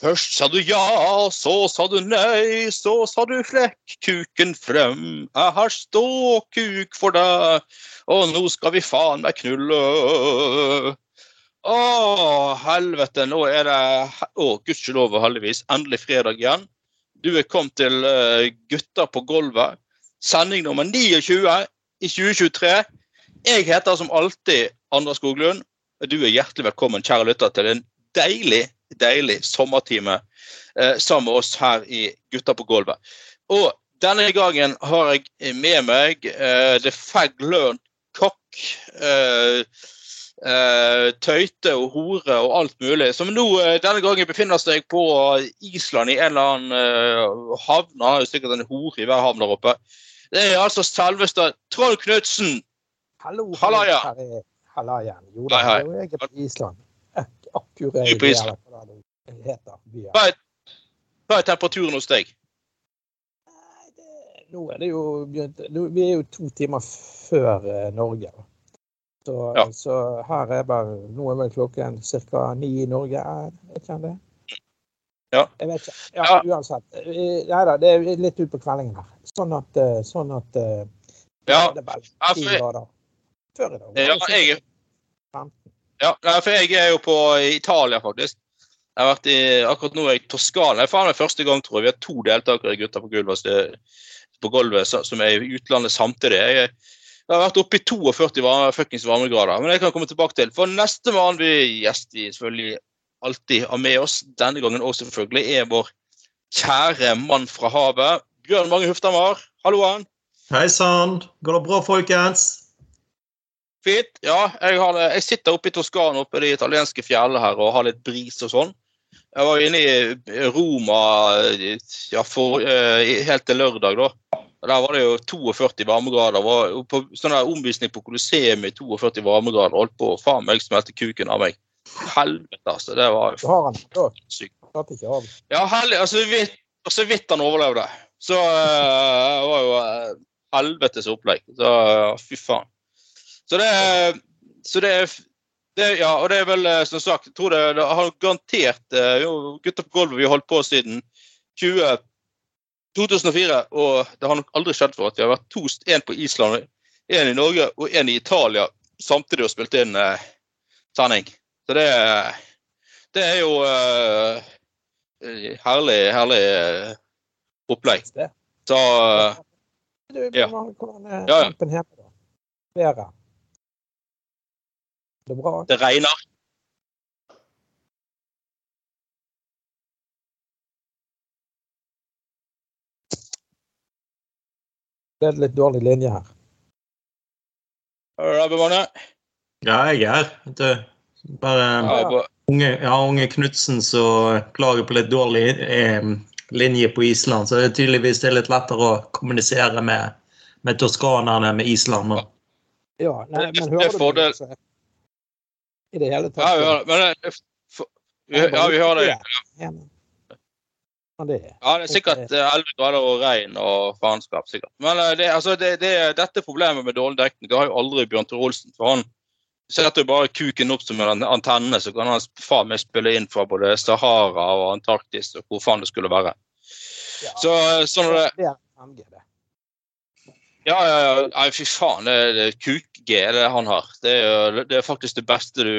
Først sa du ja, så sa du nei, så sa du flekk kuken frem. Jeg har ståkuk for deg, og nå skal vi faen meg knulle. Å, helvete, nå er det Å, gudskjelov og heldigvis endelig fredag igjen. Du er kommet til uh, Gutta på gulvet. Sending nummer 29 i 2023. Jeg heter som alltid Anders Skoglund. Du er hjertelig velkommen, kjære lytter, til en deilig deilig sommertime eh, sammen med oss her i Gutta på gulvet. Og denne gangen har jeg med meg eh, The Fag Learned Cock. Eh, eh, tøyte og hore og alt mulig. Som nå eh, denne gangen befinner seg på Island i en eller annen eh, havn. Har jo sikkert en hore i hver havn der oppe. Det er altså selveste Trond Knutsen. Hallo. Halla, ja. Jo da, jeg er på Island. Er på Island. hva det heter. Hva er, hva er temperaturen hos deg? Nå er det jo begynt Vi er jo to timer før eh, Norge. Så, Ja. så her er bare Nå er vel klokken ca. ni i Norge. Er ikke det? Ja. Jeg vet ikke. Ja, Ja. Uansett. Eh, Nei da, det er litt utpå kveldingen her. Sånn at, eh, sånn at Ja, det er vel ti grader. Før i dag. ja, jeg, 15. ja, for jeg er jo på Italia, faktisk. Jeg har vært i, akkurat nå er jeg i Toskana. Det er første gang, tror jeg. Vi har to deltakere gutter på gulvet, på gulvet som er i utlandet samtidig. Jeg, jeg har vært oppe i 42 varme, fuckings varmegrader, men det kan jeg komme tilbake til. For nestemann vi gjest vi selvfølgelig alltid har med oss, denne gangen også selvfølgelig, er vår kjære mann fra havet. Bjørn Mange Huftamar. Halloen. Hei sann. Går det bra, folkens? Fint. Ja, jeg, har, jeg sitter oppe i Toskana, oppe i de italienske fjellene her, og har litt bris og sånn. Jeg var inne i Roma ja, for, eh, helt til lørdag, da. Der var det jo 42 varmegrader. Var på sånn der omvisning på Colosseum i 42 varmegrader. Holdt på faen meg smelte kuken av meg. Helvete, altså. Det var jo sykt. Ja, heldig. Altså, vidt, så vidt han overlevde. Så eh, det var jo eh, helvetes opplegg. Så fy faen. Så det, så det, det Ja, og det er vel eh, som sagt, jeg tror det, det har garantert eh, jo, Gutter på gulvet vi har holdt på siden 20, 2004, og det har nok aldri skjedd for at vi har vært to, en på Island, en i Norge og en i Italia samtidig og spilt inn eh, sending. Så det, det er jo eh, herlig, herlig eh, opplegg. Så eh, Ja, Ja, ja. kampen hjemme, da? Været? Det er bra? det regner. Det er litt dårlig linje her. Er du der, Bemanne? Ja, jeg er her. Bare Ja, unge, ja, unge Knutsen som klager på litt dårlig eh, linje på Island. Så det er tydeligvis det er litt lettere å kommunisere med, med toskanerne med Island. nå. Ja, nei, men er hører du fordel. I det hele tatt? Ja, vi hører det. Det, for, vi, ja, vi har det. Ja, det er Ja, det er sikkert eh, 11 grader og regn og faenskap. sikkert. Men eh, det, altså, det, det, dette problemet med dårlig dekning det har jo aldri Bjørn Tore Olsen. For han setter jo bare kuken opp som en antenne, så kan han faen meg spille inn fra både Sahara og Antarktis og hvor faen det skulle være. Ja. Så sånn er det Det er 5G, det. Ja, ja, ja. Fy faen. Det, er kuk-G er det han har. Det er, det er faktisk det beste du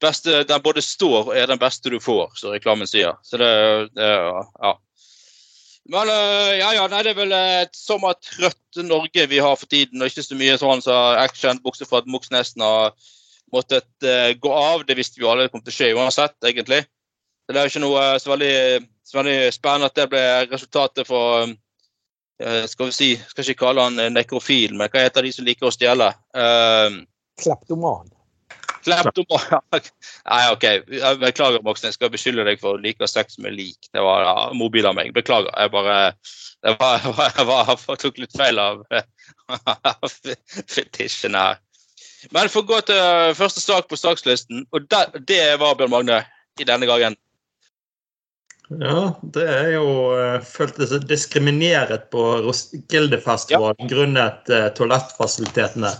beste, Den både står og er den beste du får, som reklamen sier. Så det, det Ja. Men øh, ja, ja, nei, det er vel et sommertrøtt Norge vi har for tiden, og ikke så mye sånn så action, bortsett fra at Moxnesen har måttet uh, gå av. Det visste vi alle kom til å skje uansett, egentlig. Så det er jo ikke noe så veldig, så veldig spennende at det ble resultatet for øh, skal vi si, skal ikke kalle han nekrofil, men hva heter de som liker å stjele? Uh, Kleptoman. Kleptoman. Nei, OK. Jeg beklager, Moxnes. Jeg skal beskylde deg for å like sex med lik. Det var ja, mobil av meg. Beklager. Jeg bare det var, jeg, var, jeg, var, jeg tok litt feil av fetisjen her. Men for å gå til eh, første sak på sakslisten, og det, det var Bjørn Magne i denne gangen. Ja, det er jo uh, følte seg diskriminert på Roskildefestivalen grunnet uh, toalettfasilitetene.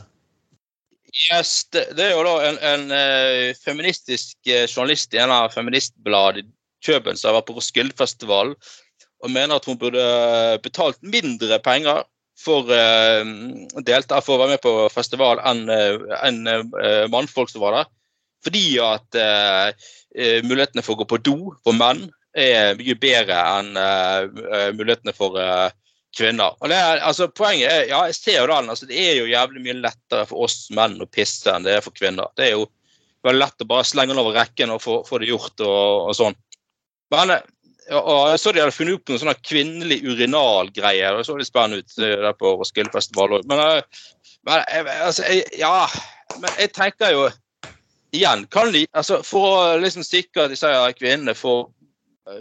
Yes, det, det er jo da en, en eh, feministisk eh, journalist i en av feministbladet i Kjøben som har vært på Roskildefestivalen og mener at hun burde eh, betalt mindre penger for uh, delta for å være med på festival enn uh, mannfolk som var der. Fordi at mulighetene for å gå på do for menn er mye bedre enn mulighetene for kvinner. Og det er, altså, poenget er, ja, jeg ser jo den, altså, Det er jo jævlig mye lettere for oss menn å pisse enn det er for kvinner. Det er jo veldig lett å bare slenge den over rekken og få, få det gjort og, og sånn. Men og jeg så de hadde funnet opp noen sånne kvinnelig urinalgreier. Det så litt spennende ut der på Roskildefestival òg. Men, men altså, jeg, ja Men jeg tenker jo igjen kan de, altså For å liksom sikre at disse kvinnene får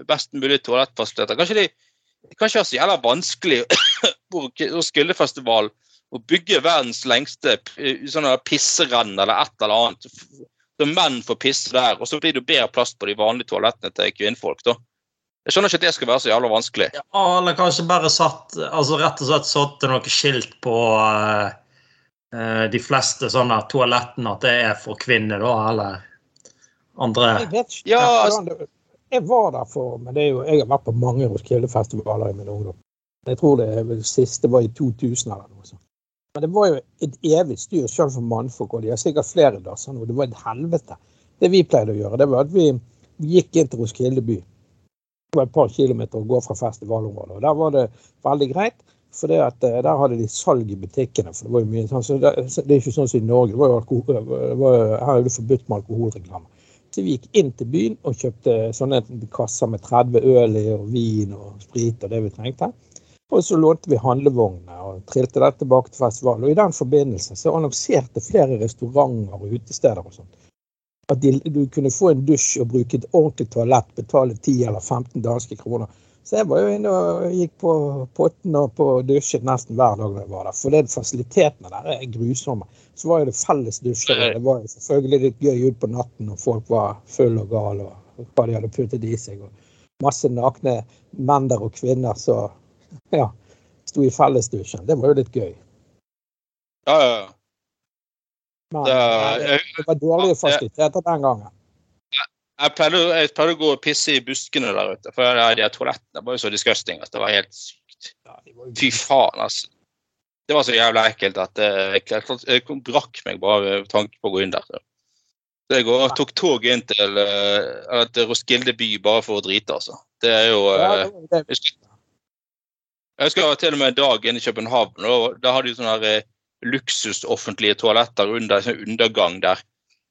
best mulig toalettfasiliteter, kanskje de kan ikke være så jævla vanskelig på Roskildefestivalen å bygge verdens lengste sånn pisserenn eller et eller annet. Så menn får pisse der, og så blir det bedre plass på de vanlige toalettene til kvinnfolk. da. Jeg skjønner ikke at det skal være så jævla vanskelig. Ja, eller kanskje bare satt altså rett og slett satt noe skilt på uh, de fleste sånne toalettene at det er for kvinner, da, eller andre. Ja, altså, jeg var der for men jo, Jeg har vært på mange Roskilde-festivaler i min ungdom. Jeg tror det det siste var i 2000 eller noe sånt. Men det var jo et evig styr selv for mannfolk, og de har sikkert flere dasser nå. Det var et helvete. Det vi pleide å gjøre, det var at vi, vi gikk inn til Roskilde by. Det var et par kilometer å gå fra festivalområdet. og Der var det veldig greit, for at, eh, der hadde de salg i butikkene. for Det var jo mye sånn, så det, det er ikke sånn som i Norge. Det var jo alkohol, det var, her er det forbudt med alkoholreklame. Så vi gikk inn til byen og kjøpte sånne kasser med 30 øl i og vin og sprit og det vi trengte. Og så lånte vi handlevognene og trilte det tilbake til festivalen. Og i den forbindelse så annonserte flere restauranter og utesteder og sånt at de, du kunne få en dusj og bruke et ordentlig toalett, betale 10 eller 15 danske kroner. Så jeg var jo inne og gikk på potten og på dusjet nesten hver dag jeg var der. For det fasilitetene der er grusomme. Så var jo det felles dusjer. Det var jo selvfølgelig litt gøy ut på natten når folk var fulle og gale og hva de hadde puttet i seg. Og masse nakne menn der og kvinner som ja, sto i fellesdusjen. Det var jo litt gøy. Ja, ja, ja. Men det, det var dårlige fasiliteter den gangen. Jeg pleide, jeg pleide, å gå og pisse i buskene der ute. For de toalettene var jo så disgusting at det var helt sykt. Fy faen, altså. Det var så jævla ekkelt at jeg, jeg, jeg brakk meg bare tanken på å gå inn der. Så jeg går, tok tog inn til, uh, til Roskilde by bare for å drite, altså. Det er jo uh, Jeg husker til og med en dag inne i København. og Da hadde de sånne her, luksusoffentlige toaletter under sånn undergang der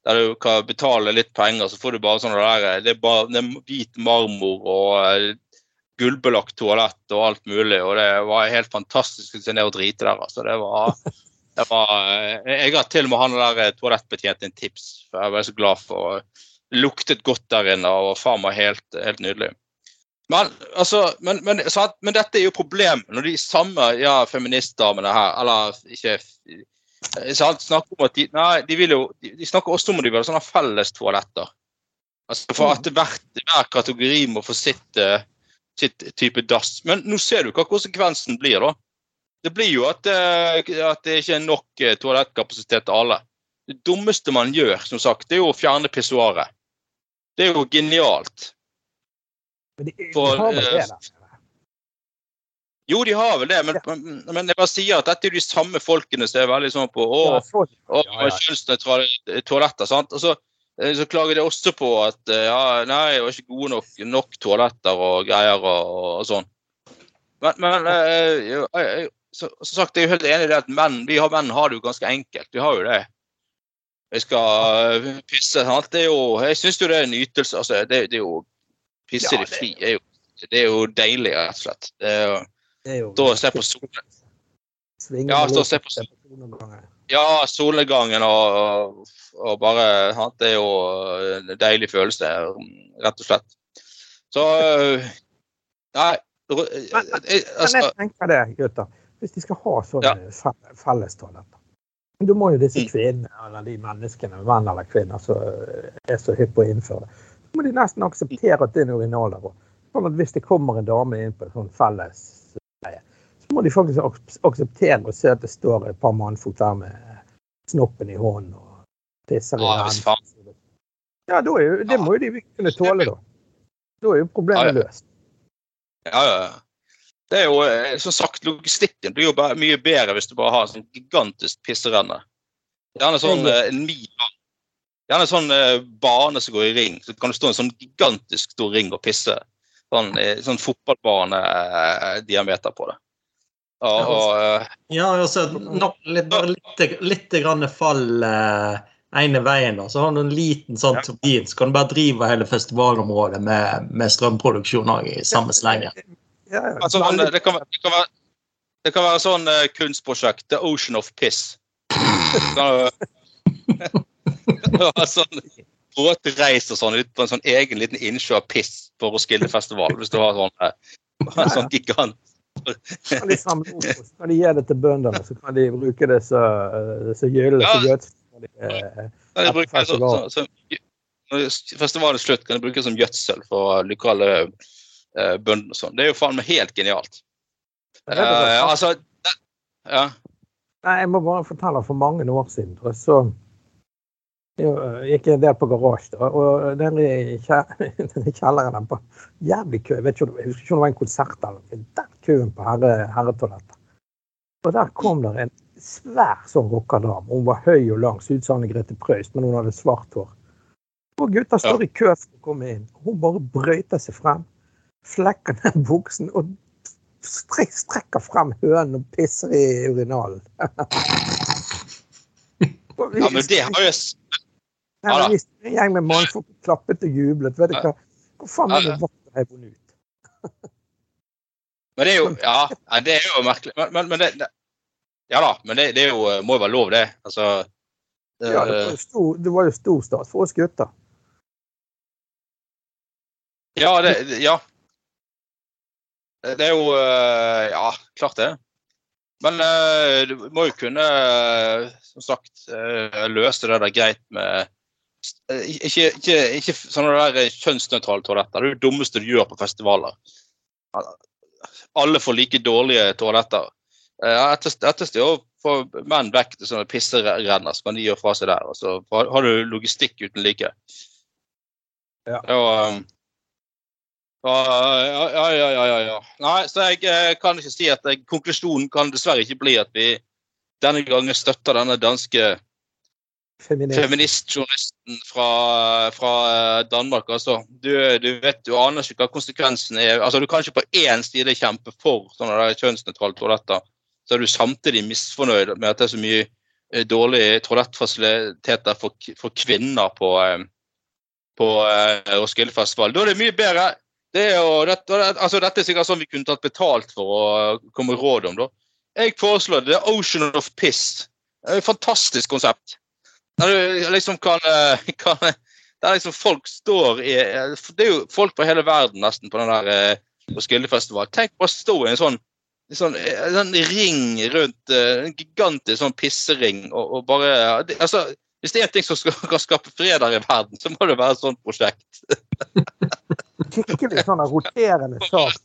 der du kan betale litt penger, så får du bare sånne der Det er bare det er hvit marmor og gullbelagt toalett og alt mulig. Og det var helt fantastisk å se ned og drite der. altså. Det var, det var uh, Jeg har til og med han der toalettbetjenten toalettbetjent en tips, for jeg var så glad for Det luktet godt der inne og faen meg helt, helt nydelig. Men, altså, men, men, men, dette er jo problemet når de samme ja, feministdamene her, eller ikke Eh, snakker om at de, nei, de, vil jo, de snakker også om at de vil ha sånne felles toaletter. Altså For at hvert, hver kategori må få sitt, uh, sitt, type dass. Men nå ser du hva konsekvensen blir, da. Det blir jo at, uh, at det ikke er nok uh, toalettkapasitet til alle. Det dummeste man gjør, som sagt, det er jo å fjerne pissoaret. Det er jo genialt. Men de, For, de har vel det, da? Jo, de har vel det, men, men, jeg bare sier at dette er de samme folkene som er veldig sånn på å, å, kjønnsnøytrale toaletter. sant? Og så, eh, klager de også på at eh, ja, nei, det var ikke gode nok, nok toaletter og greier og, og sånn. Men, men jeg, jeg, så, så, sagt, jeg er jo helt enig i det at menn, vi har menn har det jo ganske enkelt. Vi har jo det. Jeg skal eh, pisse. sant? Det er jo, jeg syns jo det er en ytelse. altså, det, det er jo Pisse ja, fri er jo, det er jo deilig, rett og slett. Det er jo, Stå og se på solen. Ja, stå og se på ja, solnedgangen og, og, bare Det er jo en deilig følelse, rett og slett. Så Nei. Men, jeg altså tenker det, gutter. Hvis de skal ha sånne ja. fellestoaletter Du må jo disse kvinnene, eller de menneskene, menn eller kvinner, som er så hypp på å innføre det, så må de nesten akseptere at det er en urinal der òg. Sånn at hvis det kommer en dame inn på en sånn felles må de faktisk ak- akseptere å se at det står et par mannfolk der med snoppen i hånden og pisser i hendene. Ja, da er jo, det må jo de kunne tåle, da. Da er jo problemet løst. Ja, ja. ja. Det er jo, eh, som sagt, logistikken blir jo bare mye bedre hvis du bare har en sånn gigantisk pisserenne. Gjerne sånn en mil lang. Gjerne sånn eh, bane som går i ring. Så kan det stå en sånn gigantisk stor ring og pisse. Sånn, eh, sånn fotballbanediameter på det. Og, og eh, Ja, altså, no, litt, bare litt, litt grann fall eh, ene veien, da. Så har du en liten sånn turbin, så kan du bare drive hele festivalområdet med, med strømproduksjon også i samme slenge. Ja, ja. altså, det, kan, det, kan være, det kan være sånn eh, kunstprosjekt. The Ocean of Piss. Sånn båtreis og sånn ut på en sånn egen liten innsjø av piss for Roskilde-festival. Hvis du har sånn, eh, en sånn gigant kan de samle opp, og så kan de gi det til bøndene, så kan de bruke det som så gylle Ja. gjødsel. eh, Kan de Etter bruke det som, festival. som, som, når festivalen er slutt, kan de bruke det som gjødsel for lokale eh, bønder og sånn. Det er jo faen meg helt genialt. Eh, altså, ja. Nei, jeg må bare fortelle, for mange år siden så gikk en del på garasje, og den i kjelleren på jævlig kø. Jeg, vet ikke, det- jeg husker ikke om det var en konsert eller. Den køen på herre, herretoalettet. Og der kom der en svær sånn rockerdame. Hun var høy og lang, så ut som Anne Grete Preust, men hun hadde svart hår. Og gutta står i kø for å komme inn. Hun bare brøyter seg frem, flekker ned buksen og strek, strekker frem hønen og pisser i urinalen. Ja, men det har s- Nei, Ja en gjeng med mannfolk klappet og jublet. Vet du hva? Hvor faen er det ja. jeg på ut? Men det er jo Ja, det er jo merkelig. Men, men, men det, det Ja da, men det, det jo, må jo være lov, det. Altså det, Ja, det var jo stor, det var jo stor stas for oss gutter. Ja, det, ja. Det er jo eh, Ja, klart det. Men eh, du må jo kunne, eh, som sagt, eh, løse det der greit med eh, Ikke, ikke, ikke sånn der kjønnsnøytrale toaletter. Det er det dummeste du gjør på festivaler. Alle får like dårlige toaletter. Eh, Ettest ettest er å få menn vekk til sånne pisserenner, som kan de gjør fra seg der. Og så har du logistikk uten like. Ja. Og, ja, ja, ja, ja, ja. Nei, så jeg eh, kan ikke si at jeg, konklusjonen kan dessverre ikke bli at vi denne gangen støtter denne danske Feminist. feministjournalisten fra, fra eh, Danmark. Altså, du, du vet, du aner ikke hva konsekvensen er. Altså, du kan ikke på én side kjempe for sånne kjønnsnøytrale toaletter, så er du samtidig misfornøyd med at det er så mye eh, dårlige toalettfasiliteter for, for kvinner på, på på eh, Roskildefestival. Da er det mye bedre. Det er jo, det, altså, dette er sikkert sånn vi kunne tatt betalt for å komme råd om. da. Jeg foreslår The Ocean of Piss. Fantastisk konsept. Der du liksom kan, eh, kan Der liksom folk står i Det er jo folk fra hele verden nesten på den der Roskilde-festivalen. Tenk på å stå i en sånn, en sånn, en sånn ring rundt eh, En gigantisk sånn pissering og, og bare altså, Hvis det er en ting som skal, kan skape fred her i verden, så må det være et sånt prosjekt. Skikkelig sånn roterende sak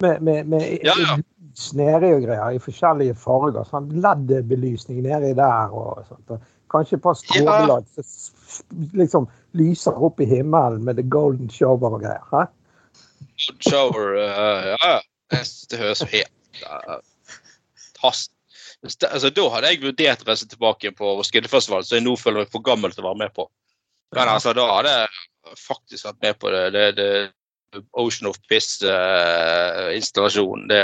med, med, med, med Ja, ja. lys nedi og greier i forskjellige farger. Sånn LED-belysning nedi der og sånt. Og kanskje par strålelodd som liksom lyser opp i himmelen med the golden shower og greier. Hæ? Shower uh, Ja, ja. Det, høres helt uh, fantastisk altså, Da hadde jeg vurdert å reise tilbake på Roskildefestivalen, så jeg nå føler meg for gammel til å være med på. Men altså, da hadde jeg faktisk vært med på det. det, det Ocean of Piss-installasjonen. det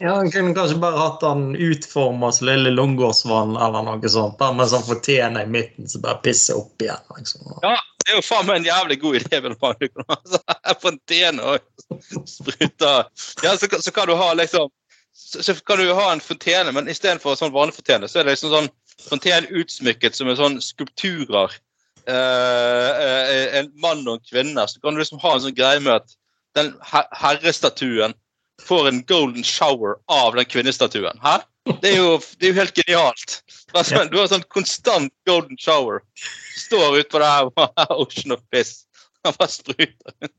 Ja, Han kunne kanskje bare hatt han utforma som lille Långårdsvann eller noe sånt. Bare med sånn fortjener i midten som bare pisser opp igjen. Liksom. Det er jo faen meg en jævlig god idé. vil man. Du kan sånn Fontene og spruter Ja, så, så kan du ha liksom så, så kan du ha en fontene, men istedenfor sånn vanlig fontene, så er det liksom sånn fontene utsmykket som er sånn skulpturer. Eh, eh, en mann og en kvinne. Så kan du liksom ha en sånn greie med at den her herrestatuen får en golden shower av den kvinnestatuen. Hæ? Det er jo, det er jo helt genialt. Altså, Du har sånn konstant golden shower. Står utpå det her Ocean of Piss. Han bare spruter.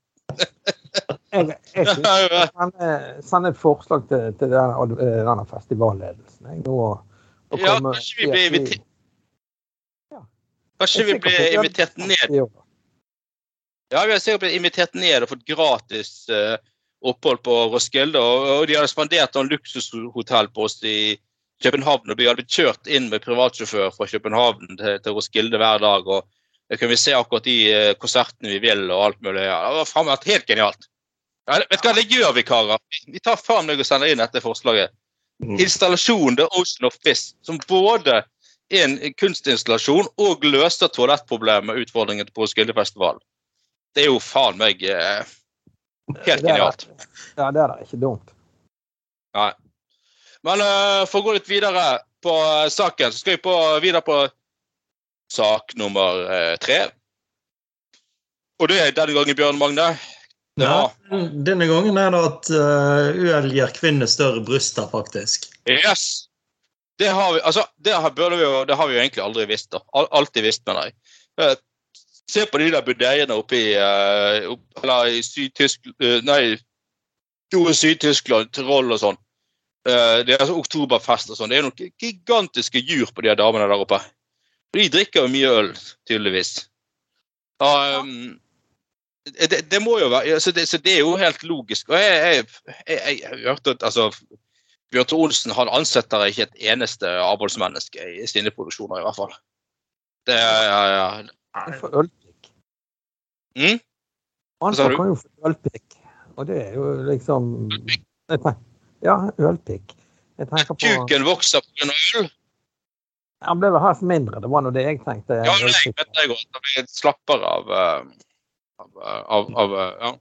Jeg, jeg synes skal sende, sende et forslag til, til denne, eh, denne festivalledelsen. Jeg, nå, å Ja, kanskje vi blir invitert Ja. Kanskje vi blir invitert er ned. Ja, vi har sikkert blitt invitert ned og fått gratis eh, opphold på Roskilde. Og, og de hadde spandert en luksushotell på oss i København. Og vi hadde blitt kjørt inn med privatsjåfør fra København til, til Roskilde hver dag. og Da kunne vi se akkurat de eh, konsertene vi vil og alt mulig. Ja, det var faen meg helt genialt. Ja, vet du hva, det gjør vi, karer. Vi- tar faen meg og sender inn dette forslaget. Mm. Installasjon The Ocean of Fish, som både er en kunstinstallasjon og løser toalettproblemet, utfordringen på Roskildefestivalen. Det er jo faen meg eh, helt genialt. Ja, det er da ikke dumt. Nei. Men uh, for å gå litt videre på eh, saken, så skal vi på, videre på sak nummer uh, tre. Og det er denne gangen, Bjørn Magne. Ja, denne gangen er det at uh, øl gir kvinner større bryster, faktisk. Yes! Det har vi altså, det har, burde vi jo, det har vi jo egentlig aldri visst. da. Al alltid visst, mener jeg. Eh, Se på de der budeiene oppe i uh, Eller i Syd-Tyskland Nei, Syd-Tyskland, Tirol og sånn. Uh, det er altså oktoberfest og sånn. Det er noen gigantiske jur på de damene der oppe. De drikker jo mye øl, tydeligvis. Um, det, det må jo være så det, så det er jo helt logisk. Og jeg, hørte at altså, Bjørn Tore Olsen han ansetter ikke et eneste avholdsmenneske i sine produksjoner, i hvert fall. Det ja, ja. Ølpikk. Mm? sa kan jo få ølpikk. Og det er jo liksom jeg tenker, Ja, ølpikk. Jeg tenker på Kuken vokser pga. øl. Han ble vel helst mindre. Det var nå det jeg tenkte. Ja, det vet det godt. Han blir slappere av, eh, av, av, av eh, Ja.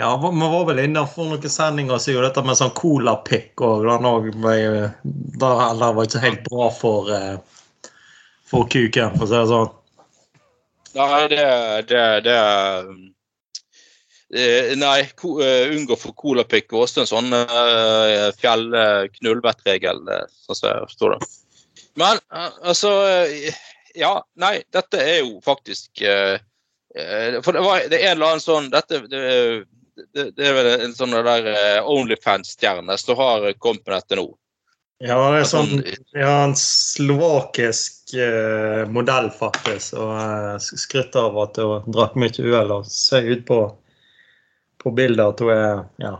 Ja, vi var vel innafor noen sendinger som gjorde dette med sånn colapikk og den òg Det var ikke helt bra for, eh, for kuken, for å si det sånn. Nei, det, det, det eh, Nei, eh, unngå for colapikk og også en sånn uh, fjell-knullvettregel, sånn som jeg forstår det. Men eh, altså eh, Ja, nei, dette er jo faktisk eh, eh, For det, var, det er en eller annen sånn Dette det, det, er vel en sånn der eh, Onlyfans-stjerne som har kommet med dette nå. Ja, det er sånn ja, en slovakisk eh, modell, faktisk. Og eh, skryter av at hun drakk mye øl og ser ut på, på bildet at hun er ja,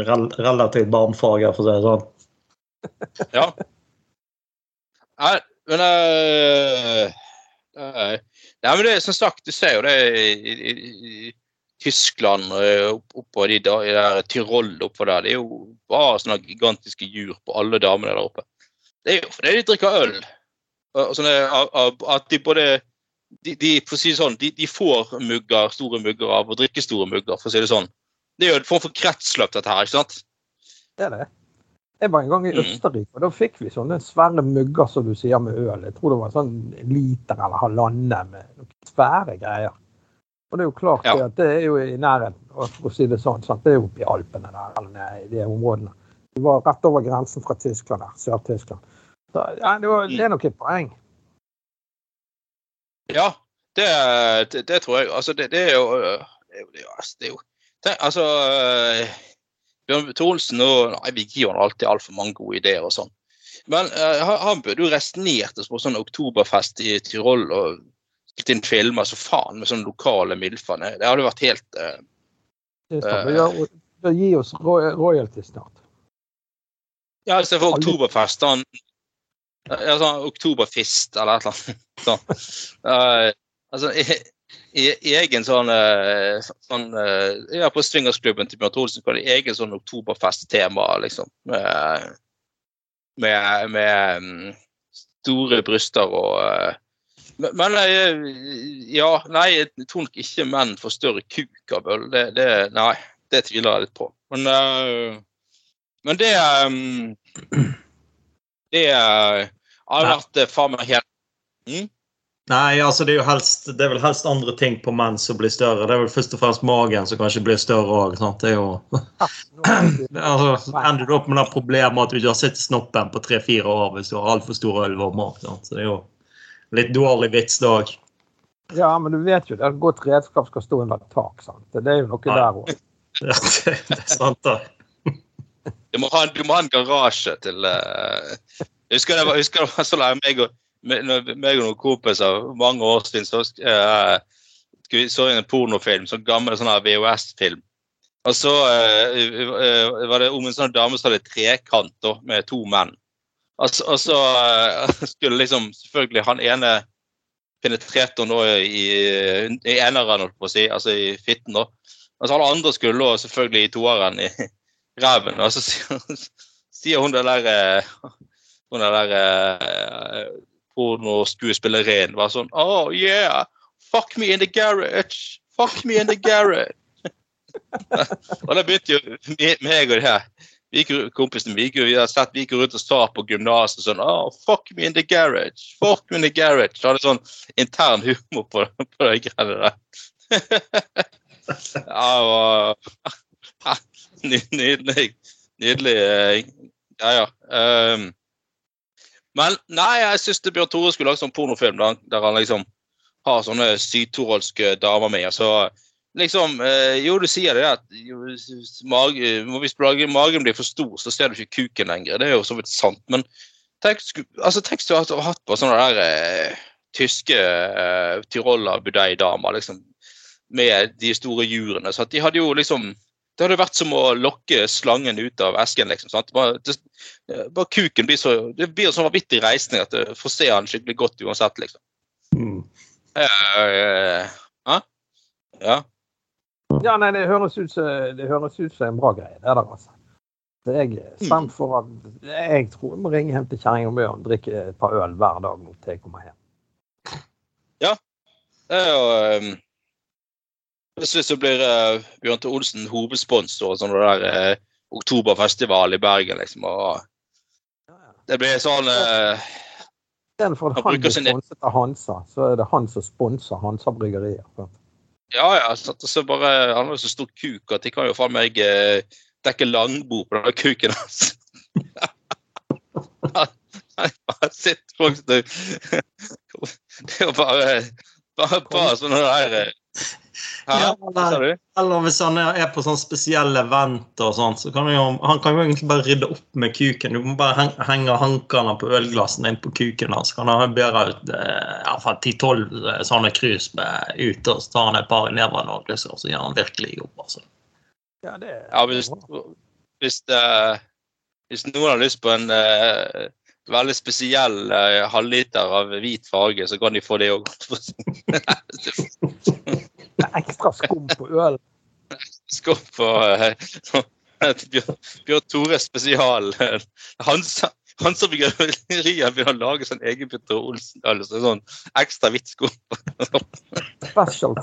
rel relativt barmfager, for å si det sånn. Ja. Nei, men uh, Nei, men det som sagt, du ser jo det i, i, i Tyskland og oppå de der Tyrol oppå der. Det er jo bare sånne gigantiske jur på alle damene der oppe. Det er jo fordi de drikker øl. Sånne, at de både de, de, si sånn, de, de får mugger, store mugger av å drikke store mugger, for å si det sånn. Det er jo en form for kretsløp, dette her. ikke sant? Det er det. Jeg var en gang i Mm. Østerrike, og da fikk vi sånne svære mugger som du sier med øl. Jeg tror det var en sånn liter eller halvannen med noen svære greier. Og det er jo klart Ja. at det er jo i nærheten, for å si det sånn. Sant? Det er jo oppe i Alpene der, eller i de områdene. Vi var rett over grensen fra Tyskland der, Sør-Tyskland. Ja, det, var, det er nok et poeng. Ja, det, det, det tror jeg. Altså, det, det er jo Det er jo, altså, Altså øh, Bjørn Tore og Nei, vi gir han alltid altfor mange gode ideer og sånn. Men uh, han- burde jo reist oss på sånn oktoberfest i Tyrol og spilt inn filmer så faen med sånne lokale milfene. Det det hadde vært helt uh, Det skal vi gi oss roy- royalty snart. Ja, i stedet for oktoberfest. Da, ja, sånn oktoberfist eller et eller annet. Sånn. Uh, altså, i, i, i egen sånn, uh, sånn uh, Ja, på swingersklubben til Bjørn Olsen var det egen sånn oktoberfest-tema, liksom. Med, med, med mm, store bryster og eh, men, eh, ja, nei, jeg tror nok ikke menn får større kuk av øl. Det, det, nei, det tviler jeg litt på. Men, eh, men det um, Det eh, har Nei. vært eh, faen meg helt mm? Nei, altså det er jo helst Det er vel helst andre ting på menn som blir større. Det er vel først og fremst magen som kanskje blir større òg. Det er jo altså, Ender du opp med det problemet at du ikke har sett snoppen på tre-fire år hvis du har altfor stor ølvormer. Så det er jo litt dårlig vits da òg. Ja, men du vet jo det at godt redskap skal stå under tak. sant? Det er jo noe Ja. der òg. Ja, det, det er sant, da. Du må ha, du må ha en garasje til uh, Jeg husker det var, husker det var så lenge meg og, meg, meg og noen kompiser mange år siden så uh, så en pornofilm, sånn gammel sånn VHS-film. Og så uh, eh, var det om en sånn dame som hadde trekant da, med to menn. Og så, eh, skulle liksom selvfølgelig han ene penetrerte da i, i eneren, holdt på å si, altså i fitten. da. så alle andre skulle da selvfølgelig i toeren i ræven. Og så sier, hun det der eh, Hun den der eh, pornoskuespillerinnen var sånn Oh yeah! Fuck me in the garage! Fuck me in the garage! og da begynte jo meg og det her vi kompisen vi vi har sett, vi gikk rundt og sa på gymnaset sånn oh, Fuck me in the garage! Fuck me in the garage! Så hadde sånn intern humor på, på de greiene der. ja, var Nydelig. Nydelig. Ja, ja. Um, men nei, jeg syns Bjørn Tore skulle lage sånn pornofilm der, han- der han liksom har sånne sydtorolske damer med. Og så liksom eh, Jo, du sier det at s- hvis magen blir for stor, så ser du ikke kuken lenger. Det er jo så vidt sant. Men tenk, altså, tenk du hadde hatt på sånne der eh, tyske eh, Tyroler Budei-damer liksom, med de store jurene. Så at de hadde jo liksom det hadde vært som å lokke slangen ut av esken. liksom, sant? Bare, det, bare kuken blir så det blir en sånn vanvittig reisning at du får se han skikkelig godt uansett, liksom. Mm. Uh, uh, uh, ja. Ja, nei, det høres ut som en bra greie, det er det, altså. Så jeg er spent for at Jeg tror jeg må ringe hjem til kjerringa mi og drikke et par øl hver dag nå til jeg kommer hjem. Ja. Det er jo um, Hvis så blir uh, Bjørn T. Olsen hovedsponsor og sånn der uh, oktoberfestival i Bergen, liksom. og Det blir sånn eh, Istedenfor at Han blir sponset av Hansa, så er det han som sponser Hansa bryggerier. sant? Ja, ja. Så, Så bare, han har jo så stor kuk at de kan jo faen meg eh, dekke langbord på den kuken hans. Folk Det er jo bare bare, bare sånne der eh? Ja, Hva? Eller hvis han er er på sånn spesielle event og sånn, så kan han jo, han kan jo egentlig bare rydde opp med kuken. Du må bare heng, henge hankene på ølglassene inn på kuken hans. Kan han bære ut eh, i hvert fall 10-12 sånne krus med ut, og så tar han et par i nevene og så gjør han virkelig jobb. altså. Ja, det er Ja, hvis, hvis, uh, hvis noen har lyst på en uh, veldig spesiell uh, halvliter av hvit farge, så kan de få det òg. Ekstra skum på øl. Skum på eh, Bjørn, Bjørn Tore spesial. Han som Hansa Bryggeriet begynner å lage sånn egen Bjørn Olsen-øl. Så sånn ekstra hvitt skum. Special.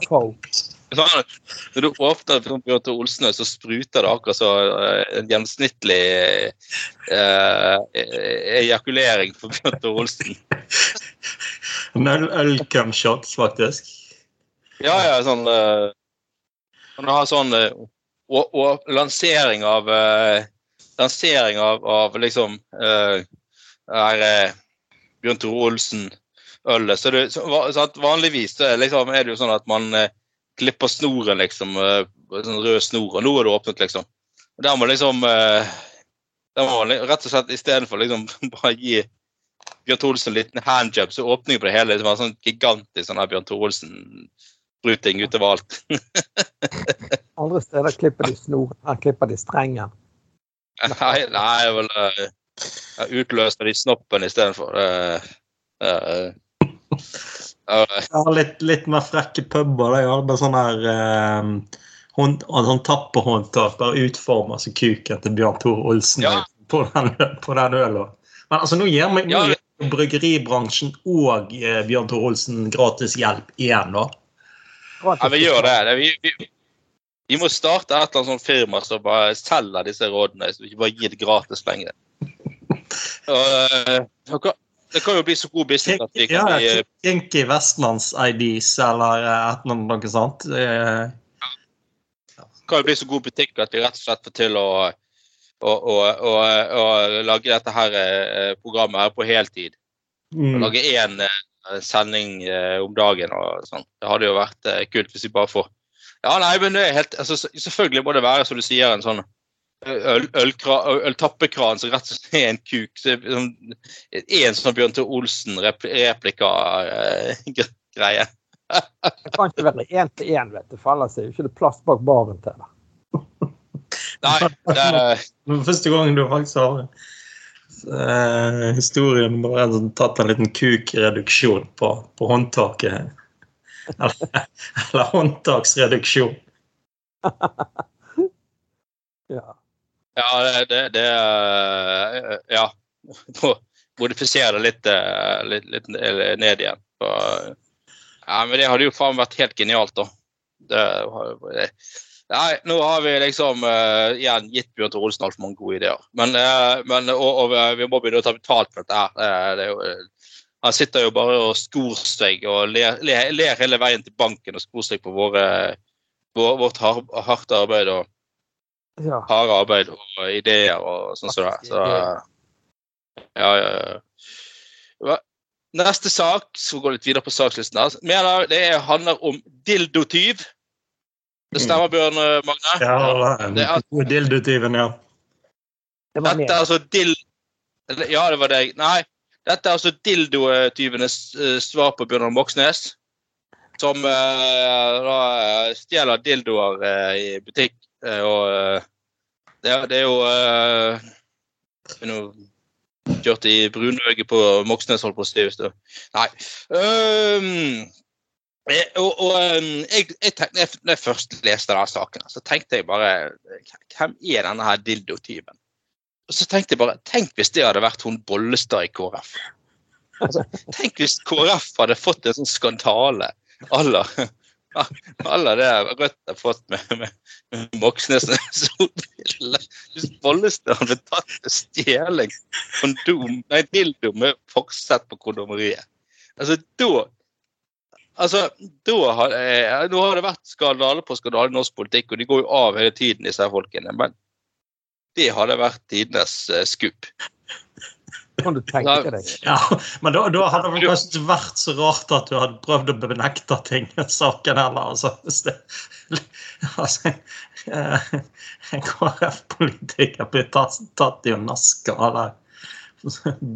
Sånn, Når du åpner Bjørn Tore Olsen, så spruter det akkurat så eh, en gjennomsnittlig eh, ejakulering for Bjørn Tore Olsen. En øl- Ølcumshots, faktisk. Ja, ja, sånn uh, Han har sånn uh, og, og lansering av uh, Lansering av, av liksom uh, er, eh, Bjørn Tore Olsen-ølet. Så, det, så, vanligvis så er, liksom, er det jo sånn at man klipper snoren, liksom. sånn rød snor, og nå er det åpnet, liksom. Og Der må liksom der må man rett og slett istedenfor liksom bare gi Bjørn Tore Olsen en liten handjob, så åpningen på det hele det var sånn gigantisk sånn her Bjørn Tore Olsen-spruting utover alt. Andre steder klipper de snor, her klipper de strenger. Nei, nei jeg vil uh, utløse de snoppen istedenfor. Uh, uh, uh, Ja, litt, litt mer frekke puber. Det er bare sånn her uh, hånd, sånn tapperhåndtak. Bare utforma som kuken til Bjørn Tore Olsen Ja. på den, på den ølen. Men altså, nå gir meg Ja. bryggeribransjen og eh, Bjørn Tore Olsen gratis hjelp igjen, da. Ja, vi gjør det. vi, vi, vi må starte et eller annet sånt firma som bare selger disse rådene, så vi ikke bare gir det gratis lenger. Og, uh, det kan jo bli så god business at vi kan bli Kinky Vestlands-IDs eller eh, et eller annet noe sånt. Det kan jo bli så god butikk at vi rett og slett får til å, å, å, å, å lage dette her eh, programmet her på heltid. mm. Lage én eh, sending eh, om dagen og sånn. Det hadde jo vært eh, kult hvis vi bare får Ja, nei, men det er helt altså, Selvfølgelig må det være, som du sier, en sånn øl, ølkra- øl, øltappekran som rett og slett er en kuk. Så, det sånn, en sånn Bjørn Tore Olsen-replika-greie. Det kan ikke være én til én, vet du. For ellers er jo ikke det plass bak baren til det. Nei, det, er... første gangen du faktisk har eh, historien bare en sånn, tatt en liten kukreduksjon på, på håndtaket. Eller, eller håndtaksreduksjon. Ja. Ja, det, det, eh, Ja. Modifisere det litt, eh, litt, litt ned igjen. Ja, men det hadde jo faen vært helt genialt, da. Det, det, nei, nå har vi liksom uh, igjen gitt Bjørn Tore Olsen altfor mange gode ideer. Men, uh, men og, og vi må begynne å ta betalt for dette her. Eh, det jo, han sitter jo bare og skor seg og ler, ler, ler hele veien til banken og skor seg på våre, vår, vårt har, harde arbeid og ja. harde arbeid og ideer og sånn som det. Så, ja, ja, ja. Neste sak, så går vi litt videre på sakslisten her, mener det er, handler om dildotyv. Det stemmer, Bjørn eh, Magne? Ja, Det er- dildotyven, ja. Det Dette er altså dild... Ja, det var deg. Nei, dette er altså dildotyvenes eh, svar på Bjørnar Moxnes. Som eh, da stjeler dildoer i butikk. og det, er- det er jo uh, Nå kjørte i brunøyet på Moxnes, holdt på å si. Nei. Eh, og, og jeg, jeg tenkte, når jeg- først leste denne saken, så tenkte jeg bare Hvem er denne her dildotyven? Og så tenkte jeg bare, Tenk hvis det hadde vært hun Bollestad i KrF. Altså, tenk hvis KrF hadde fått en sånn skandale à la det Rødt har fått med, med, med Moxnes solbriller. Hvis Bollestad hadde tatt til stjeling kondom, nei, dildo med forsett på kondomeriet. Altså, da Altså, da har, eh, Nå har det vært skandale på skandale i norsk politikk, og de går jo av hele tiden, disse her folkene. Men det hadde vært tidenes eh, skup. Kan du tenke deg? ja. Men da, da hadde det kanskje ikke vært så rart at du hadde prøvd å benekte ting i saken heller. Altså, hvis det, altså eh, En KrF-politiker blir tatt, tatt i å naske eller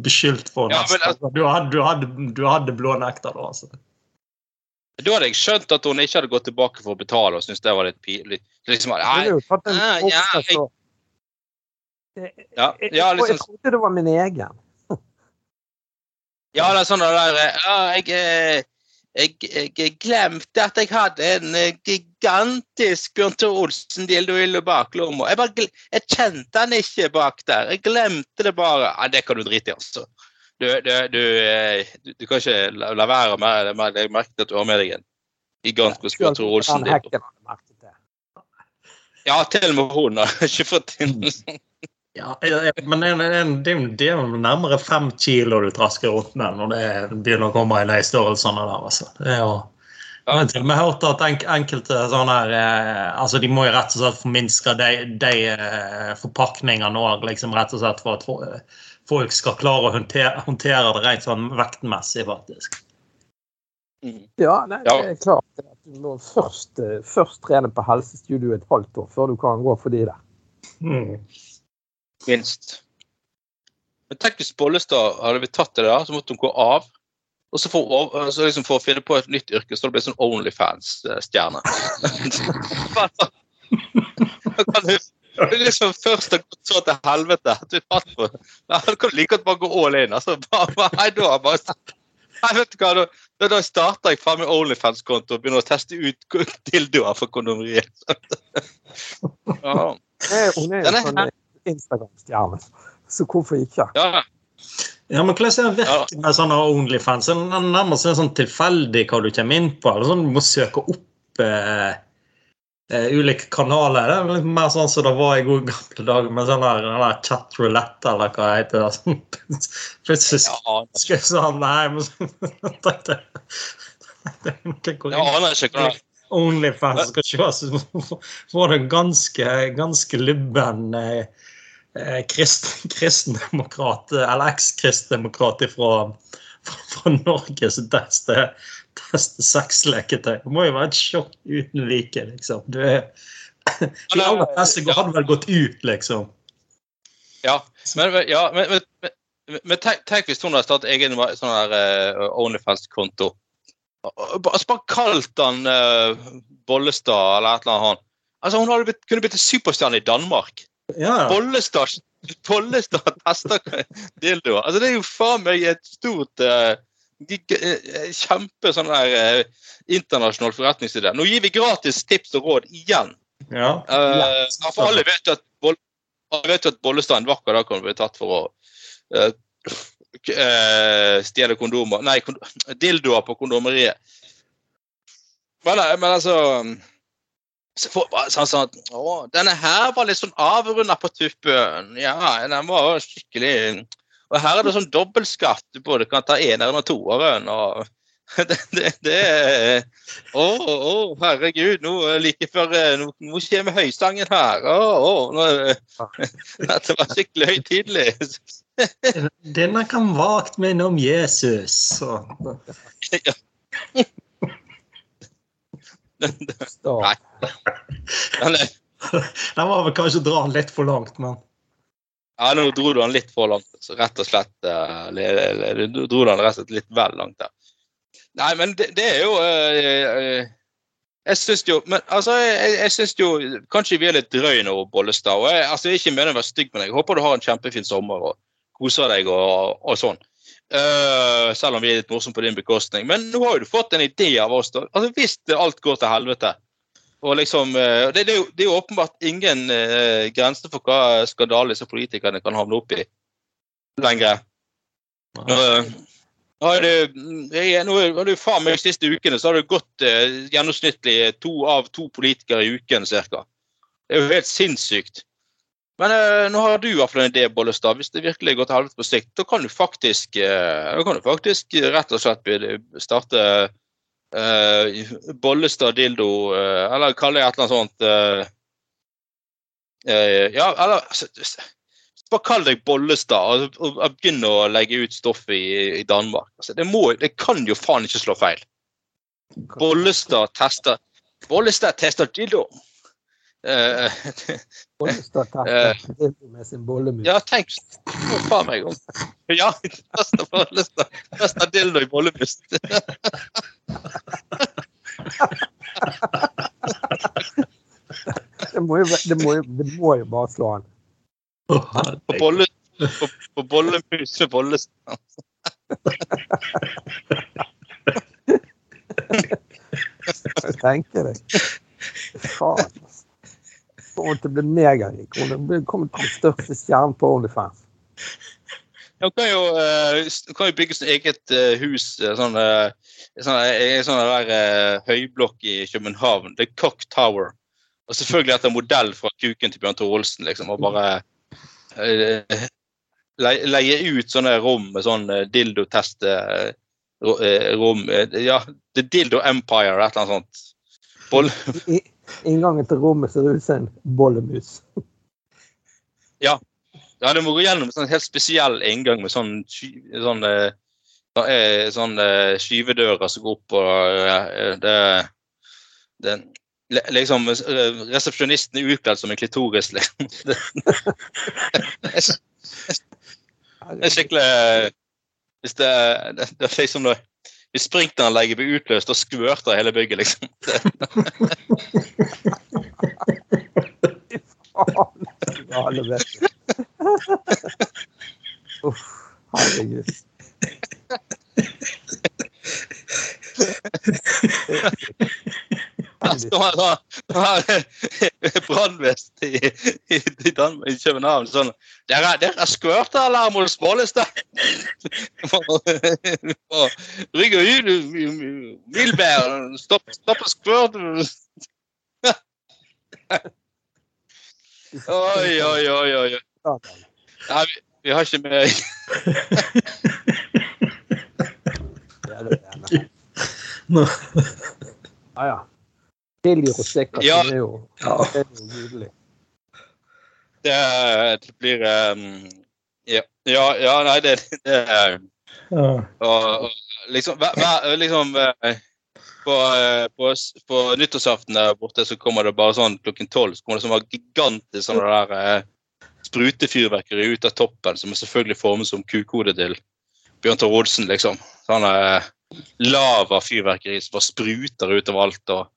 beskyldt for å Ja, altså- Du hadde, du hadde, du hadde blånekta da, altså. Da hadde jeg skjønt at hun ikke hadde gått tilbake for å betale og syntes det var litt pinlig. Liksom, nei, ja, ja, liksom, jeg, trodde det var min egen. ja, det er sånn det der eh, jeg, eh, jeg, jeg, jeg glemte at jeg hadde en eh, gigantisk Bjørn Tore Olsen-dildo i baklomma. Jeg, jeg kjente den ikke bak der. Jeg glemte det bare. Ja, det kan du drite i, altså. Du, du, du, eh, du, du kan ikke la, la være med det. Jeg merket at du har med deg en gigant merket det. Ja, til og med hun har ikke fått inn Ja, eh, men det er, jo- det er jo nærmere fem kilo du trasker rundt med når det begynner å komme i de størrelsene der. altså. Det er jo... Jeg har til og med hørt at enk, enkelte sånne her, eh, altså De må jo rett og slett forminske de, de eh, forpakningene òg, liksom, rett og slett for å folk skal klare å håndtere, håndtere det rent sånn vektmessig, faktisk. Ja, nei, Ja. det er klart at du må først, eh, først trene på helsestudio et halvt år før du kan gå for de der. Mm. minst. Men tenk hvis Bollestad hadde blitt tatt i det der, så måtte hun gå av. Og så for, så liksom for å finne på et nytt yrke, så det ble sånn Onlyfans-stjerne. Da er du du liksom først har gått så til helvete at du fant på Da kan ikke like godt bare gå all in. Altså, bare, bare, nei, da, bare, nei, vet du hva, da, da, da starter jeg faen meg Onlyfans-konto og begynner å teste ut dildoer for kondomeriet. Ja. Hun er jo sånn Instagram-stjerne, så hvorfor ikke? ja. Ja, men Hvordan er det sånn med sånne Onlyfans? Er nærmest sånn tilfeldig hva du kommer inn på? eller sånn Du må søke opp eh, eh, ulike kanaler. Det er litt mer sånn som det var i gode gamle dager, med sånn der, den der chat roulette, eller hva det heter. Sånn, Plutselig Ja, skrev sånn Nei, men noe jeg aner ikke hva Onlyfans skal se, var det en ganske, ganske lubben eh, krist, kristendemokrat, eller eks-kristendemokrat fra, fra, fra Norge som tester, seks leketøy. Det må jo være et sjokk uten like, liksom. Du er, de aller fleste hadde vel gått ut, liksom. Ja, men, ja, men, men, men, tenk, tenk hvis hun hadde startet egen sånn her eh, Onlyfans-konto. Altså, bare kalt han uh, Bollestad eller et eller annet. han. Altså, Hun hadde blitt, kunne blitt en superstjerne i Danmark. Ja. Bollestad Bollestad tester dildoer. Altså, det er jo faen meg et stort eh, Kjempe sånn der eh, internasjonal forretningsidé. Nå gir vi gratis tips og råd igjen. ja. Uh, for alle vet jo at, at Bollestad en vakker dag kan bli tatt for å uh, eh, stjele kondomer Nei, kond dildoer på kondomeriet. Men, eh, men altså så får sånn, sånn Å, denne her var litt sånn avrunda på tuppen. Ja, den var skikkelig Og her er det sånn dobbeltskatt. Du både kan ta eneren og toeren. og det, det, det er Å, å, herregud, nå eh, like før eh, Nå, nå kommer høysangen her. Å, å, nå, eh, Dette var skikkelig høytidelig. Denne kan vagt minne om Jesus. Så. Nei. Den var vel kanskje å dra den litt for langt, men Ja, nå dro du han litt for langt. Rett og slett eh, Du dro han rett og slett litt vel langt der. Nei, men det, det er jo eh, eh, Jeg syns jo Men altså, jeg, jeg synes jo Kanskje vi er litt drøye nå, Bollestad. Og jeg, altså, jeg er ikke mener å være stygg men. Jeg håper du har en kjempefin sommer og koser deg og, og sånn. Uh, selv om vi er litt morsomme på din bekostning. Men nå har jo du fått en idé av oss. da. Altså, Hvis alt går til helvete og liksom, eh, det, det, er jo, det er jo åpenbart ingen uh, grenser for hva skandale disse politikerne kan havne opp i lenger. Uh, nå er det, jeg, nå det jo faen meg de siste ukene så har det gått eh, gjennomsnittlig to av to politikere i uken ca. Det er jo helt sinnssykt. Men eh, nå har du i hvert fall en idé, Bollestad. Hvis det virkelig går til helvete på sikt, da kan du faktisk, eh, kan du faktisk rett og slett starte eh, Bollestad dildo, eh, eller kaller det et eller annet sånt eh, eh, Ja, eller bare kall deg Bollestad og, og, og begynn å legge ut stoff i, i Danmark. Altså, det, må, det kan jo faen ikke slå feil. Bollestad tester Bollestad tester dildo. Eh, Bollestad takker med sin bollemus. ja, tenk Å, faen meg om. Ja, Bollestad. Tester dildo i bollemus. Det må jo, det må jo, det må jo bare slå an. På, bolle, på, på bollemus med Bollestad. Jeg tenker det. Faen. altså. Kommer til å bli megarik. Hun kommer til å bli største stjerne på OnlyFans. Hun kan jo, eh, kan jo bygge sitt eget eh, hus, eh, sånn, sånn, eh, sånn høyblokk i København. The Cock Tower. Og selvfølgelig etter modell fra kuken til Bjørn Tore Olsen, liksom. Og bare le- leie ut sånne rom med sånn dildotest ro- rom. Eh, ja, The Dildo Empire, et eller annet sånt. Boll, inngangen til rommet ser ut som en bollemus. Ja, det hadde vært gjennom en sånn helt spesiell inngang med sånn, sånn, eh, eh, sånn eh, skyvedører som går opp og det, det Liksom Resepsjonisten er utkledd som en klitoris, liksom. Det, det er skikkelig Hvis det, det, det er liksom det, Hvis sprinkleranlegget blir utløst, da skvørter hele bygget, liksom. Uff, herregud. Her står han da, her brannvesen i, i, i, Danmark, i København sånn Det er, det er skvørtealarm hos Bollestad! Rygger ut Milbær! Stopp, stopp skvørt! Oi, oi, oi. oi. Nei, vi, vi har ikke mer Ja, det er det. Nå- Ja, ja. Chili rosé stikker, Ja. Ja. det er nydelig. Det, det blir um, ja, ja, ja, nei, det, det er Ja. og, og, liksom, hver, liksom eh, på, eh, på, på nyttårsaften der borte så kommer det bare sånn klokken tolv så kommer det sånn gigantisk sånn der eh, sprutefyrverkeri ut av toppen, som er selvfølgelig formet som kukhodet til Bjørn Tor Olsen, liksom. Sånn eh, lavafyrverkeri som bare spruter ut alt. og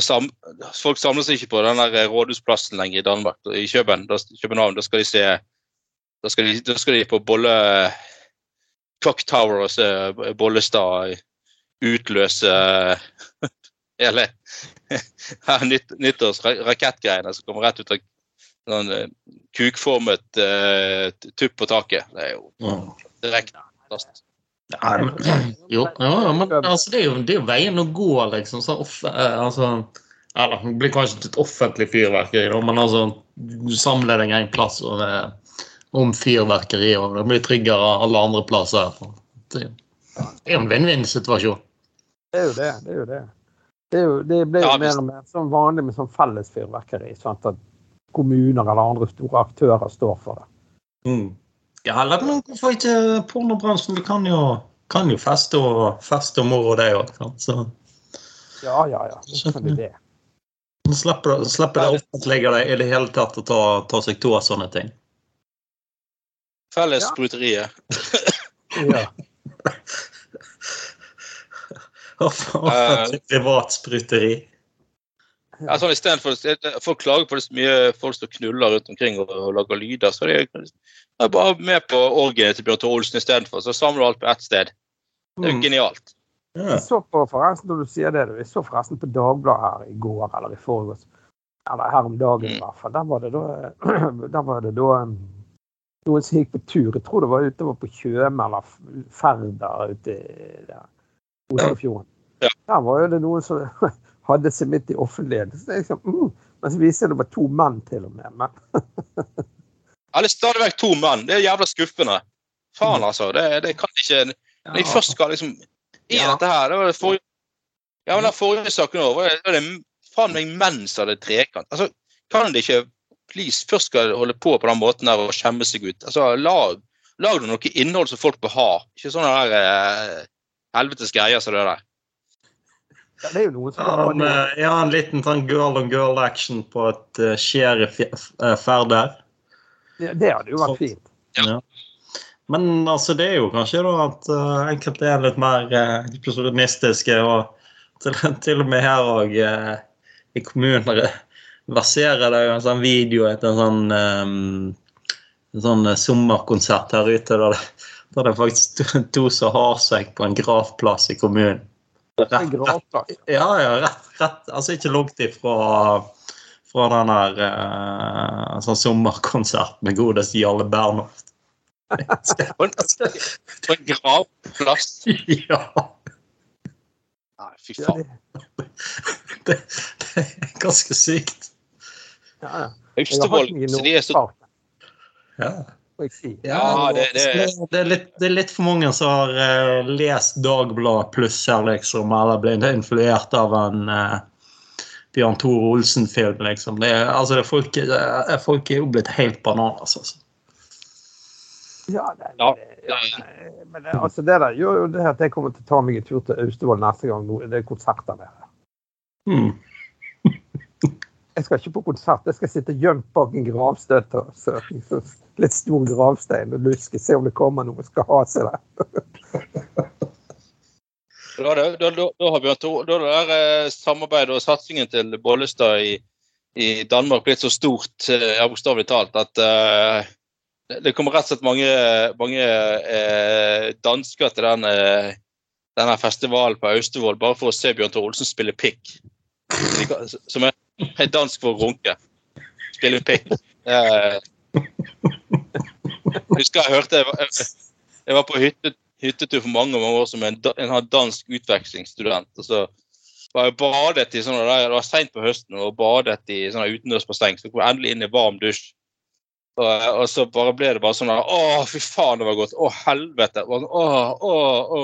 sam, Folk samler seg ikke på den der eh, rådhusplassen lenger i Danmark. I København, da, København, da skal de se da skal de, da skal de på bolle Clock Tower og se Bollestad utløse hele nytt, nyttårsrakettgreiene som kommer rett ut av sånn eh, kukformet uh, tupp på taket. Det er jo direkte fantastisk. Ja, men- jo, ja, men altså, det, er jo, det er jo veien å gå, liksom. Så off, eh, altså, eller, det blir kanskje ikke et offentlig fyrverkeri, men altså, du samler deg en plass og, eh, om fyrverkeri, og det blir tryggere alle andre plasser. Det, det er jo en vinn-vinn-situasjon. Det er jo det. Det er jo det. Det, jo, det blir jo Ja, mer og mer sånn vanlig med sånn felles fyrverkeri. Sant? At kommuner eller andre store aktører står for det. Mm. Ja, eller men hvorfor ikke pornobransjen? Du kan jo, kan jo feste og feste og moro, det òg. Ja, ja, ja. Så kan de det. slipper, slipper det offentlige det i det hele tatt å ta, ta seg to av sånne ting. Felles Ja. Offentlig privat spruteri. Ja, sånn Istedenfor folk klager på det så mye folk som knuller rundt omkring og, og lager lyder, så er de er bare med på orgiet til Bjørn Tore Olsen istedenfor. Så samler du alt på ett sted. Det er jo Mm. genialt. Ja. Jeg så på forresten, når du sier det, jeg så forresten på Dagbladet her i går eller i forgårs. Eller her om dagen i Mm. hvert fall. Der var det da, der var det da um, noen som gikk på tur. Jeg tror det var utover på Tjøme eller Færder ute i Oslofjorden. Ja. Der var jo det noen som hadde seg midt i offentligheten. Så det er liksom, mm. Men så viser det var to menn til og med. Men Ja, det er stadig vekk to menn. Det er jævla skuffende. Faen, altså. Det, det kan ikke Når jeg først skal liksom i Ja. dette her det var det forrige, Ja, men den forrige saken òg var var det faen meg menn som hadde trekant. Altså, kan det ikke Please, først skal holde på på den måten der og skjemme seg ut. Altså, lag, lag noe innhold som folk bør ha. Ikke sånne der eh, helvetes greier som det der. Ja, det er jo noen som Ja, men, ja, en liten sånn girl on girl action på et uh, sheriff-ferd Ja, det hadde jo vært fint. Ja. Men altså, det er jo kanskje da at uh, enkelte er litt mer uh, eksplosionistiske. Og til, til og med her òg uh, i kommuner verserer det jo en sånn video etter en sånn, um, en sånn uh, sommerkonsert her ute. Der det, der det er faktisk to, to som har seg på en gravplass i kommunen. Det er. Ja, ja, rett, rett altså ikke langt ifra fra den der uh, sånn sommerkonsert med godeste Jarle Bernhoft. På en, gravplass. ja. Nei, fy faen. det, Det, det er ganske sykt. ja, ja. Austevoll. Så de er så Ja, jeg si. Ja, det- det- det, er litt, det er litt for mange som har eh, lest Dagbladet pluss her, liksom, eller blitt influert av en eh, Bjørn Tore Olsen-film, liksom. Det altså, det er folk, det folk er jo blitt helt bananas, altså. Ja, det, Ja, det, ja, men altså det der gjør jo det at jeg kommer til å ta meg en tur til Austevoll neste gang det er konserter der. Hmm. Jeg skal ikke på konsert, jeg skal sitte gjemt bak en gravstøtte. og så liksom, litt stor gravstein og luske, se om det kommer noe skal ha seg der. Da, da, da, da, har Bjørn Tore, da det eh, samarbeidet og satsingen til Bollestad i, i Danmark blitt så stort, eh, ja, bokstavelig talt, at uh, det- kommer rett og slett mange, mange eh, dansker til den, eh, denne festivalen på Austevoll bare for å se Bjørn Tore Olsen spille pikk. Som er, er dansk for å runke. Spille pikk. Jeg husker jeg hørte jeg var, jeg, var på hytte, hyttetur for mange mange år som en, dansk utvekslingsstudent. og så var jeg badet i sånne Det var seint på høsten og badet i sånne utendørsbasseng. Så kom jeg endelig inn i varm dusj. Og, og så bare ble det bare sånn der, Å, fy faen, det var godt. Å, helvete. Å, å, å.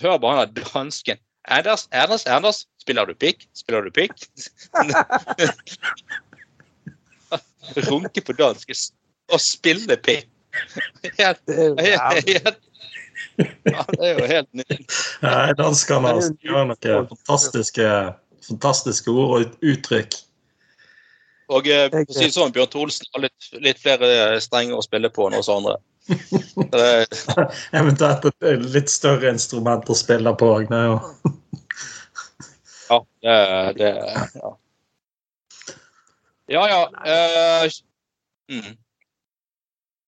Hør bare han dansken. Anders, Anders, Anders, spiller du pikk? Spiller du pikk? Runke på dansk og spille pikk. Helt, Det er jo helt, jævlig. helt ja, det er jo helt nydelig. Nei, Danskene har noen fantastiske, fantastiske ord og uttrykk. Og eh, for å si det sånn, Bjørn Tholsen har litt, litt flere strenger å spille på enn oss andre. Eventuelt et litt større instrument å spille på. òg. ja, det, det Ja, ja. ja eh, mm.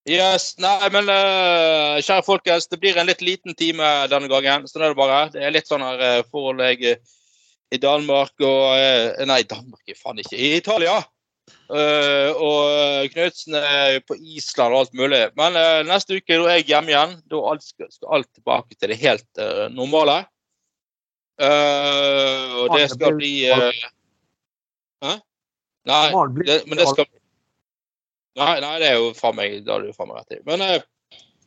Yes, Nei, men eh, kjære folkens, det blir en litt liten time denne gangen. Sånn er det bare. Det er litt sånn her forhold jeg eh, i Danmark og eh, Nei, Danmark er faen ikke. I Italia. Eh, og Knutsen er på Island og alt mulig. Men uh, neste uke da er jeg hjemme igjen. Da alt skal, skal alt tilbake til det helt uh, normale. Eh, og det skal bli eh, Hæ? Nei, det, men det skal Nei, nei, det er jo faen meg Det har det faen meg rett i. Men eh,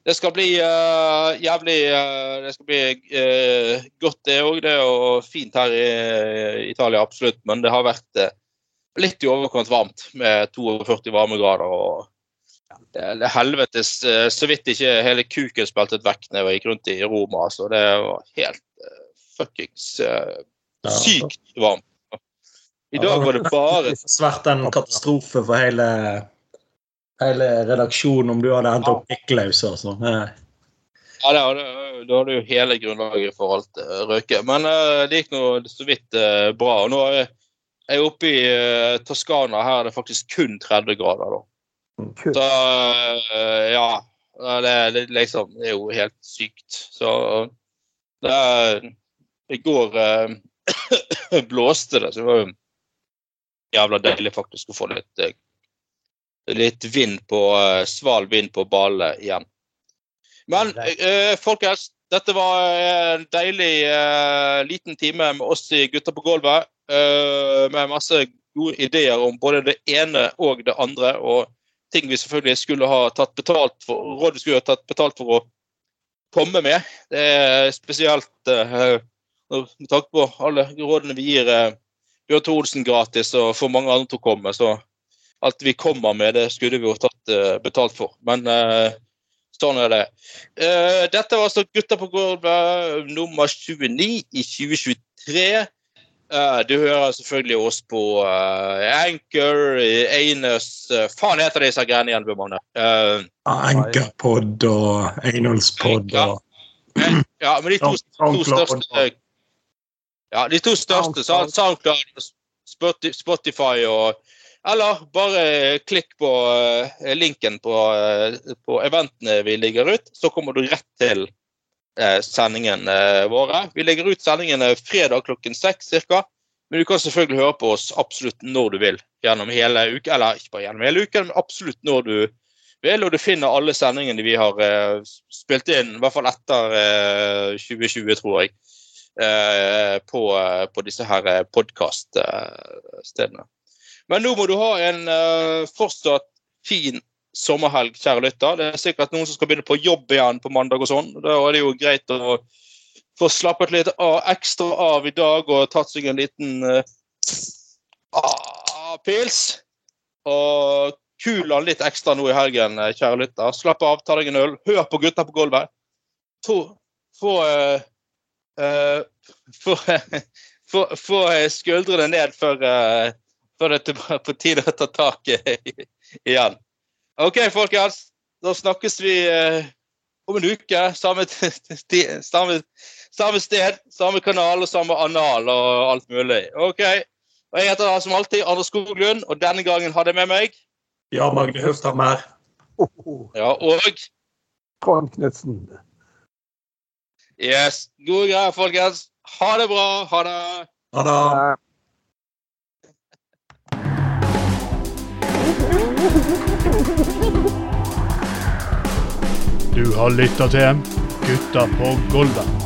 det skal bli eh, jævlig eh, Det skal bli eh, godt, det òg. Det er jo fint her i Italia, absolutt. Men det har vært eh, litt i overkant varmt med 42 varmegrader. og det helvetes eh, Så vidt ikke hele kuken speltet vekk når jeg gikk rundt i Roma. Så det var helt uh, fuckings uh, sykt varmt. I dag var det bare Svært en katastrofe for hele, hele redaksjonen om du hadde hentet opp pikklaus og sånn. Ja, da hadde, jo hele grunnlaget for alt røket. Men uh, det gikk nå så vidt bra. Og nå har jeg- jeg er oppe i uh, Toskana. Her er det faktisk kun 30 grader. da. Så uh, ja. Det, det, liksom, det er jo helt sykt. Så det er I går uh, blåste det, så det var jo jævla deilig faktisk å få litt eh, litt vind på eh, sval vind på ballet igjen. Men eh, folkens, dette var en deilig eh, liten time med oss i Gutter på gulvet. Eh, med masse gode ideer om både det ene og det andre. Og ting vi selvfølgelig skulle ha tatt betalt for. Rådet skulle ha tatt betalt for å komme med. Det er spesielt eh, med tanke på alle rådene vi gir eh, Bjørn Thorsen gratis og får mange andre til å komme. Så alt vi kommer med, det skulle vi jo tatt eh, betalt for. Men eh, sånn er det. Eh, dette var altså Gutta på gulvet nummer 29 i 2023. Eh, du hører selvfølgelig oss på uh, Anchor, Anus uh, Faen heter disse greiene igjen, Bjørn uh, Anchorpod og Einolspod og Ja, men de to, to største Ja, de to største, så SoundCloud, Spotify- og Eller bare klikk på eh, linken på, eh, på eventene vi ligger ut, så kommer du rett til eh, sendingene våre. Vi legger ut sendingene fredag klokken seks ca. Men du kan selvfølgelig høre på oss absolutt når du vil gjennom hele uken. Eller ikke bare gjennom hele uken, men absolutt når du vil. Og du finner alle sendingene vi har eh, spilt inn, i hvert fall etter eh, 2020, tror jeg, eh, på, eh, på disse her podkaststedene. Men nå må du ha en eh, fortsatt fin sommerhelg, kjære lytter. Det er sikkert noen som skal begynne på jobb igjen på mandag og sånn. Da er det jo greit å få slappet litt av, ekstra av i dag og tatt seg en liten ah, pils. Og kul han litt ekstra nå i helgen, kjære lytter. Slapp av, ta deg en øl. Hør på Gutta på gulvet. Få, få, uh, få, få, få skuldrene ned før, uh, før det er på tide å ta tak i- igjen. OK, folkens. Da snakkes vi eh, om en uke. Samme, samme, samme sted, samme kanal og samme anal og alt mulig. OK. Og Jeg heter som alltid Anders Skoglund, og denne gangen hadde jeg med meg Ja, Magne Høsthammer. Oh, oh. ja, og Trond Knutsen. Yes. Gode greier, folkens. Ha det bra. Ha det. Ha det. Eh, Du har lytta til Gutta på gulvet.